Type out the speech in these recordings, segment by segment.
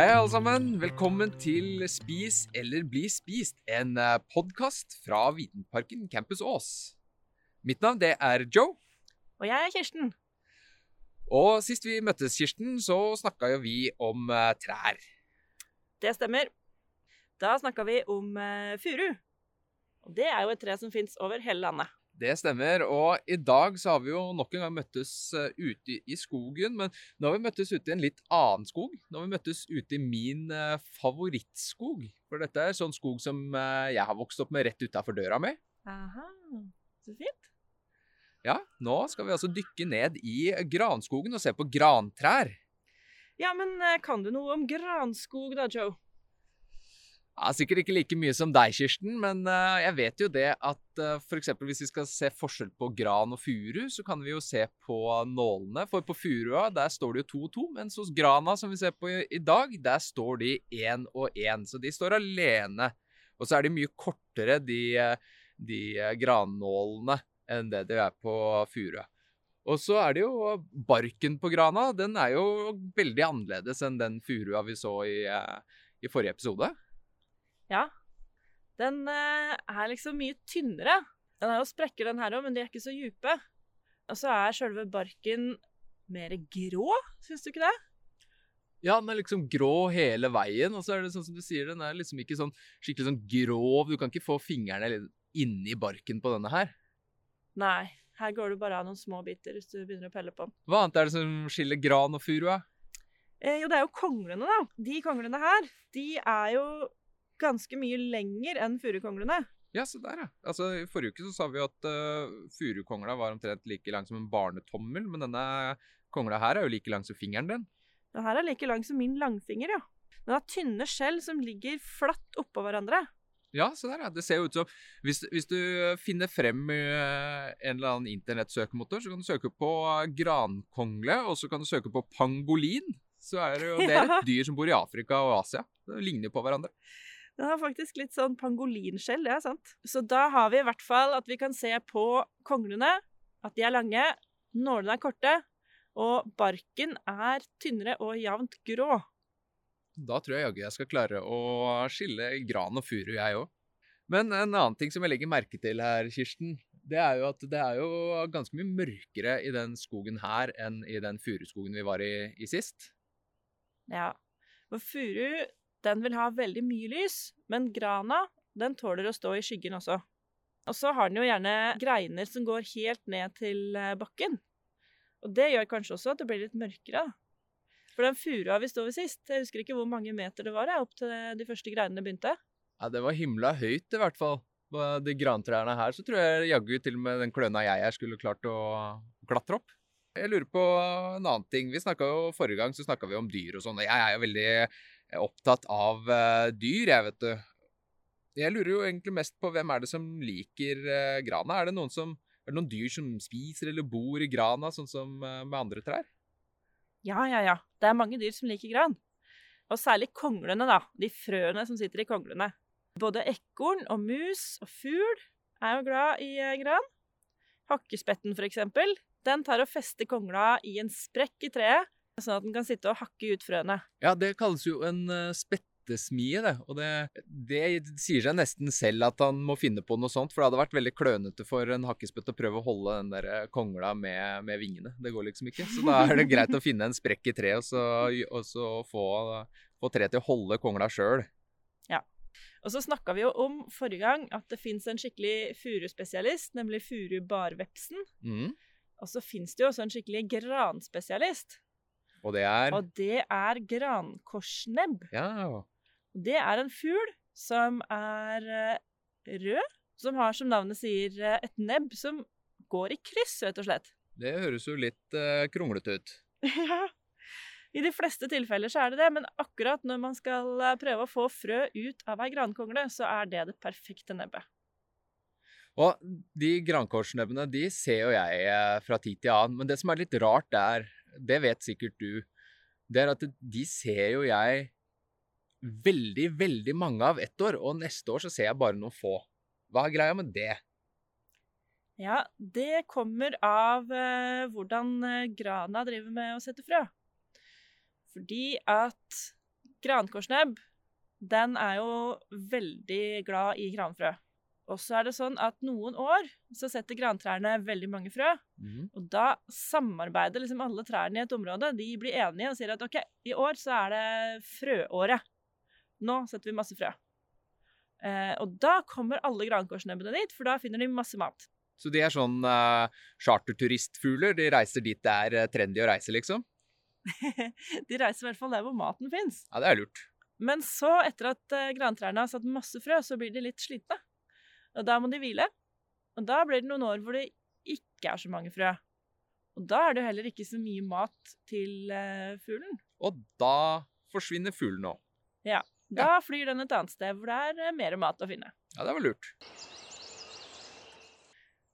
Hei, alle sammen. Velkommen til Spis eller bli spist, en podkast fra Vitenparken Campus Ås. Mitt navn det er Joe. Og jeg er Kirsten. Og sist vi møttes, Kirsten, så snakka jo vi om uh, trær. Det stemmer. Da snakka vi om uh, furu. Og det er jo et tre som fins over hele landet. Det stemmer. Og i dag så har vi jo nok en gang møttes uh, ute i skogen. Men nå har vi møttes ute i en litt annen skog. Nå har vi møttes ute i min uh, favorittskog. For dette er sånn skog som uh, jeg har vokst opp med rett utafor døra mi. Aha, så fint. Ja, nå skal vi altså dykke ned i granskogen og se på grantrær. Ja, men kan du noe om granskog da, Joe? Ja, sikkert ikke like mye som deg, Kirsten, men uh, jeg vet jo det at uh, f.eks. hvis vi skal se forskjell på gran og furu, så kan vi jo se på nålene. For på furua der står det jo to og to, mens hos grana, som vi ser på i, dag, der står de én og én. Så de står alene. Og så er de mye kortere, de, de grannålene, enn det de er på furua. Og så er det jo barken på grana. Den er jo veldig annerledes enn den furua vi så i, i forrige episode. Ja. Den eh, er liksom mye tynnere. Den er jo sprekker, den her òg, men de er ikke så dype. Og så er sjølve barken mer grå, syns du ikke det? Ja, den er liksom grå hele veien, og så er det sånn som du sier, den er liksom ikke sånn skikkelig sånn grov. Du kan ikke få fingrene inni barken på denne her. Nei, her går det bare av noen små biter hvis du begynner å pelle på den. Hva annet er det som skiller gran og furu? Eh, jo, det er jo konglene, da. De konglene her, de er jo ganske mye lenger enn furukonglene. Ja, se der, ja. Altså, I forrige uke så sa vi at uh, furukongla var omtrent like lang som en barnetommel, men denne kongla her er jo like lang som fingeren din. Den her er like lang som min langfinger, ja. Den har tynne skjell som ligger flatt oppå hverandre. Ja, se der, ja. Det ser jo ut som Hvis, hvis du finner frem uh, en eller annen internettsøkemotor, så kan du søke på grankongle, og så kan du søke på pangolin. Så er det jo det er et dyr som bor i Afrika og Asia. Det ligner jo på hverandre. Den har faktisk litt sånn pangolinskjell, det er sant. Så da har vi i hvert fall at vi kan se på konglene, at de er lange, nålene er korte, og barken er tynnere og jevnt grå. Da tror jeg jaggu jeg skal klare å skille gran og furu, jeg òg. Men en annen ting som jeg legger merke til her, Kirsten, det er jo at det er jo ganske mye mørkere i den skogen her enn i den furuskogen vi var i, i sist. Ja. For furu den vil ha veldig mye lys, men grana den tåler å stå i skyggen også. Og så har den jo gjerne greiner som går helt ned til eh, bakken. Og det gjør kanskje også at det blir litt mørkere. For den furua vi sto ved sist, jeg husker ikke hvor mange meter det var opp til de første greinene begynte. Ja, Det var himla høyt, i hvert fall. De grantrærne her så tror jeg jaggu til og med den kløna jeg er, skulle klart å klatre opp. Jeg lurer på en annen ting. Vi jo, Forrige gang så snakka vi om dyr og sånn. Jeg er jo veldig opptatt av uh, dyr, jeg, vet du. Jeg lurer jo egentlig mest på hvem er det som liker uh, grana? Er det, noen som, er det noen dyr som spiser eller bor i grana, sånn som uh, med andre trær? Ja, ja, ja. Det er mange dyr som liker gran. Og særlig konglene, da. De frøene som sitter i konglene. Både ekorn og mus og fugl er jo glad i gran. Hakkespetten, for eksempel, den tar og fester kongla i en sprekk i treet sånn at den kan sitte og hakke ut frøene. Ja, det kalles jo en uh, spettesmie, det. Og det, det, sier seg nesten selv at han må finne på noe sånt, for det hadde vært veldig klønete for en hakkespett å prøve å holde den der eh, kongla med, med vingene. Det går liksom ikke. Så da er det greit å finne en sprekk i treet, og så, og så få, få treet til å holde kongla sjøl. Ja. Og så snakka vi jo om forrige gang at det fins en skikkelig furuspesialist, nemlig furubarvepsen. Mm. Og så fins det jo også en skikkelig granspesialist. Og det er Og det er grankorsnebb. Ja. Det er en fugl som er eh, rød, som har som navnet sier eh, et nebb som går i kryss, rett og slett. Det høres jo litt uh, kronglete ut. ja. I de fleste tilfeller så er det det, men akkurat når man skal prøve å få frø ut av ei grankongle, så er det det perfekte nebbet. Og de grankorsnebbene de ser jo jeg fra tid til annen, men det som er litt rart der, det vet sikkert du, det er at de ser jo jeg veldig, veldig mange av ett år, og neste år så ser jeg bare noen få. Hva er greia med det? Ja, det kommer av uh, hvordan uh, grana driver med å sette frø. Fordi at Grankorsnebb, den er jo veldig glad i granfrø. Og så er det sånn at noen år så setter grantrærne veldig mange frø. Mm. Og da samarbeider liksom alle trærne i et område. De blir enige og sier at OK, i år så er det frøåret. Nå setter vi masse frø. Eh, og da kommer alle grankorsnebbene dit, for da finner de masse mat. Så de er sånn uh, charterturistfugler? De reiser dit det er eh, trendy å reise, liksom? de reiser i hvert fall der hvor maten fins. Ja, det er lurt. Men så, etter at eh, grantrærne har satt masse frø, så blir de litt slitne. Og da må de hvile. Og da blir det noen år hvor det ikke er så mange frø. Og da er det jo heller ikke så mye mat til eh, fuglen. Og da forsvinner fuglen òg. Da flyr den et annet sted hvor det er eh, mer mat å finne. Ja, det var lurt.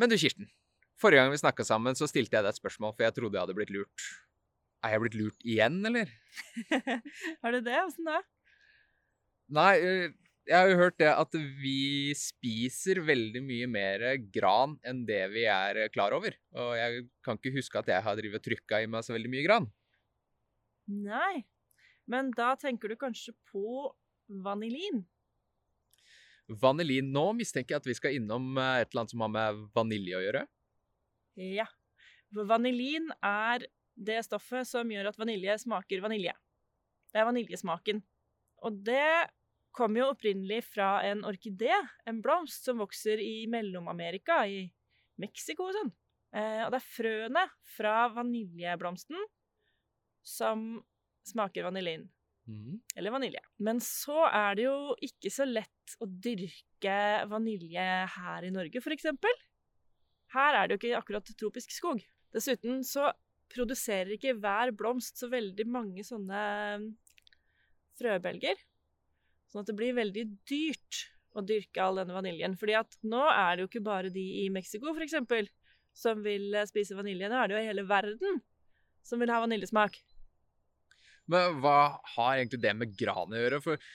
Men du, Kirsten. Forrige gang vi snakka sammen, så stilte jeg deg et spørsmål, for jeg trodde jeg hadde blitt lurt. Er jeg blitt lurt igjen, eller? har du det? Åssen da? Nei, eh, jeg har jo hørt det at vi spiser veldig mye mer gran enn det vi er eh, klar over. Og jeg kan ikke huske at jeg har drivet trykka i meg så veldig mye gran. Nei. Men da tenker du kanskje på vanilin? Vanilin Nå mistenker jeg at vi skal innom eh, et eller annet som har med vanilje å gjøre. Ja. Vanilin er det stoffet som gjør at vanilje smaker vanilje. Det er vaniljesmaken. Og det kommer jo opprinnelig fra en orkidé, en blomst som vokser i Mellom-Amerika, i Mexico og sånn. Eh, og det er frøene fra vaniljeblomsten som smaker vanilin. Mm. Eller vanilje. Men så er det jo ikke så lett å dyrke vanilje her i Norge, f.eks. Her er det jo ikke akkurat tropisk skog. Dessuten så produserer ikke hver blomst så veldig mange sånne frøbelger. Sånn at det blir veldig dyrt å dyrke all denne vaniljen. Fordi at nå er det jo ikke bare de i Mexico, f.eks., som vil eh, spise vanilje. Nå er det jo hele verden som vil ha vaniljesmak. Men hva har egentlig det med gran å gjøre? For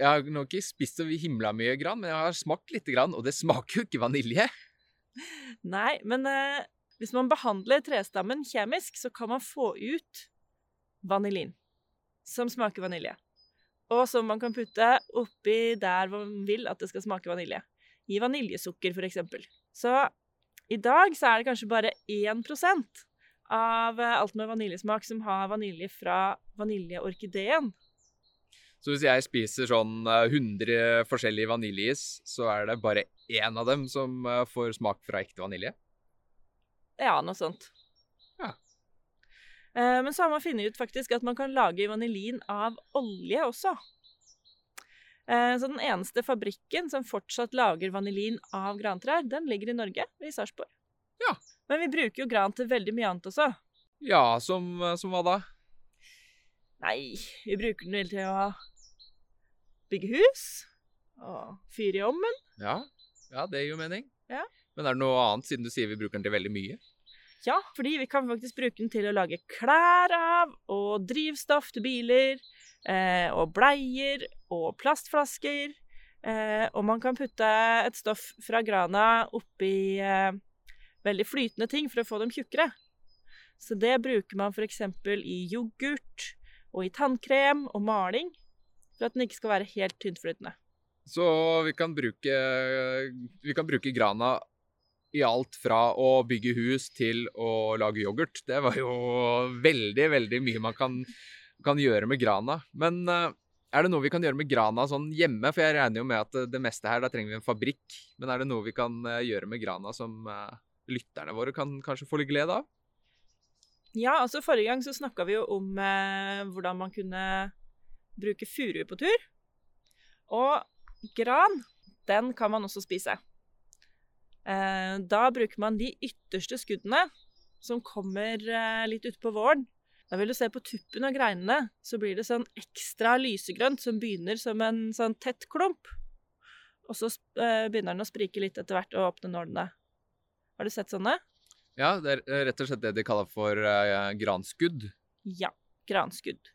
jeg har nok ikke spist så himla mye gran, men jeg har smakt lite grann, og det smaker jo ikke vanilje. Nei, men eh, hvis man behandler trestammen kjemisk, så kan man få ut vanilin, som smaker vanilje. Og som man kan putte oppi der man vil at det skal smake vanilje. I vaniljesukker, eksempel. Så i dag så er det kanskje bare 1 av eh, alt med vaniljesmak som har vanilje fra vaniljeorkideen. Så hvis jeg spiser sånn eh, 100 forskjellige vaniljeis, så er det bare én av dem som eh, får smak fra ekte vanilje? Ja, noe sånt. Eh, Men så har man funnet ut faktisk at man kan lage vanilin av olje også. Eh, Så den eneste fabrikken som fortsatt lager vanilin av grantrær, den ligger i Norge, i Sarpsborg. Ja. Men vi bruker jo gran til veldig mye annet også. Ja, som, eh, som hva da? Nei, vi bruker den vel til å bygge hus og fyre i ovnen. Ja, ja det gir jo mening. Ja. Men er det noe annet, siden du sier vi bruker den til veldig mye? Ja, fordi vi kan faktisk bruke den til å lage klær av, og drivstoff til biler, eh, og bleier, og plastflasker. Eh, og man kan putte et stoff fra grana oppi eh, veldig flytende ting for å få dem tjukkere. Så det bruker man f.eks. i yoghurt, og i tannkrem og maling, for at den ikke skal være helt tyntflytende. Så vi kan bruke, vi kan bruke grana i alt fra å bygge hus til å lage yoghurt. Det var jo veldig, veldig mye man kan, kan gjøre med grana. Men eh, er det noe vi kan gjøre med grana sånn hjemme? For jeg regner jo med at det meste her, da trenger vi en fabrikk. Men er det noe vi kan eh, gjøre med grana som eh, lytterne våre kan kanskje få litt glede av? Ja, altså forrige gang så snakka vi jo om eh, hvordan man kunne bruke furu på tur. Og gran, den kan man også spise. Eh, da bruker man de ytterste skuddene, som kommer eh, litt utpå våren. Da vil du se på tuppen av greinene, så blir det sånn ekstra lysegrønt som begynner som en sånn tett klump. Og så eh, begynner den å sprike litt etter hvert og åpne nålene. Har du sett sånne? Ja, det er rett og slett det de kaller for eh, granskudd. Ja, granskudd.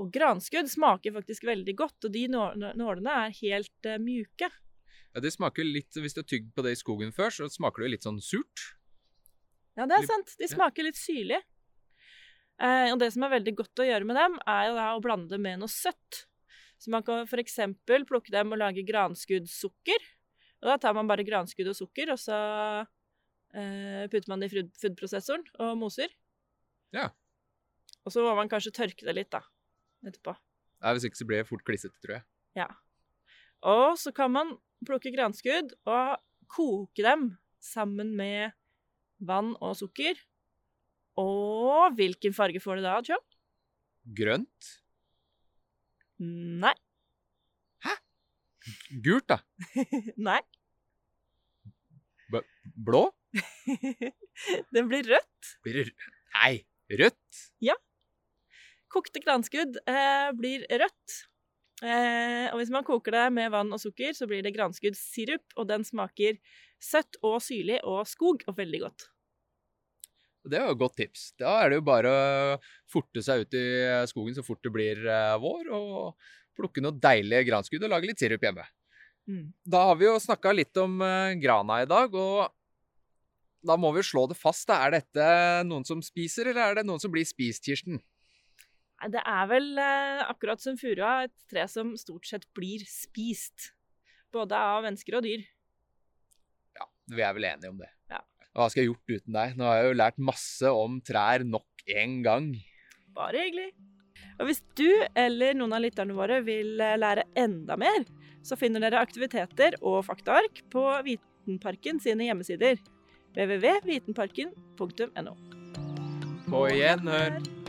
Og granskudd smaker faktisk veldig godt, og de nålene er helt eh, mjuke. Ja, det smaker litt, Hvis du har tygd på det i skogen før, så smaker det litt sånn surt. Ja, det er sant. De smaker litt syrlig. Eh, og det som er veldig godt å gjøre med dem, er da å blande det med noe søtt. Så man kan f.eks. plukke dem og lage granskuddsukker. Og da tar man bare granskudd og sukker, og så eh, putter man det i food- foodprosessoren og moser. Ja. Og så må man kanskje tørke det litt, da, etterpå. Nei, hvis ikke så blir det fort klissete, tror jeg. Ja. Og så kan man plukke granskudd og koke dem sammen med vann og sukker. Og hvilken farge får det da, Tjom? Grønt? Nei. Hæ? Gult, da. Nei. Blå? Den blir rødt. Blir Nei, rødt? Ja. Kokte granskudd eh, blir rødt. Eh, og hvis man koker det med vann og sukker, så blir det granskuddsirup, og den smaker søtt og syrlig og skog, og veldig godt. Det er jo et godt tips. Da er det jo bare å forte seg ut i skogen så fort det blir eh, vår, og plukke noe deilige granskudd og lage litt sirup hjemme. Mm. Da har vi jo snakka litt om eh, grana i dag, og da må vi slå det fast. Er dette noen som spiser, eller er det noen som blir spist, Kirsten? Det er vel eh, akkurat som furua et tre som stort sett blir spist. Både av mennesker og dyr. Ja, vi er vel enige om det. Ja. Hva skal jeg gjort uten deg? Nå har jeg jo lært masse om trær nok en gang. Bare hyggelig. Og hvis du eller noen av lytterne våre vil eh, lære enda mer, så finner dere aktiviteter og faktaark på Vitenparken sine hjemmesider. www.vitenparken.no. På gjenhør.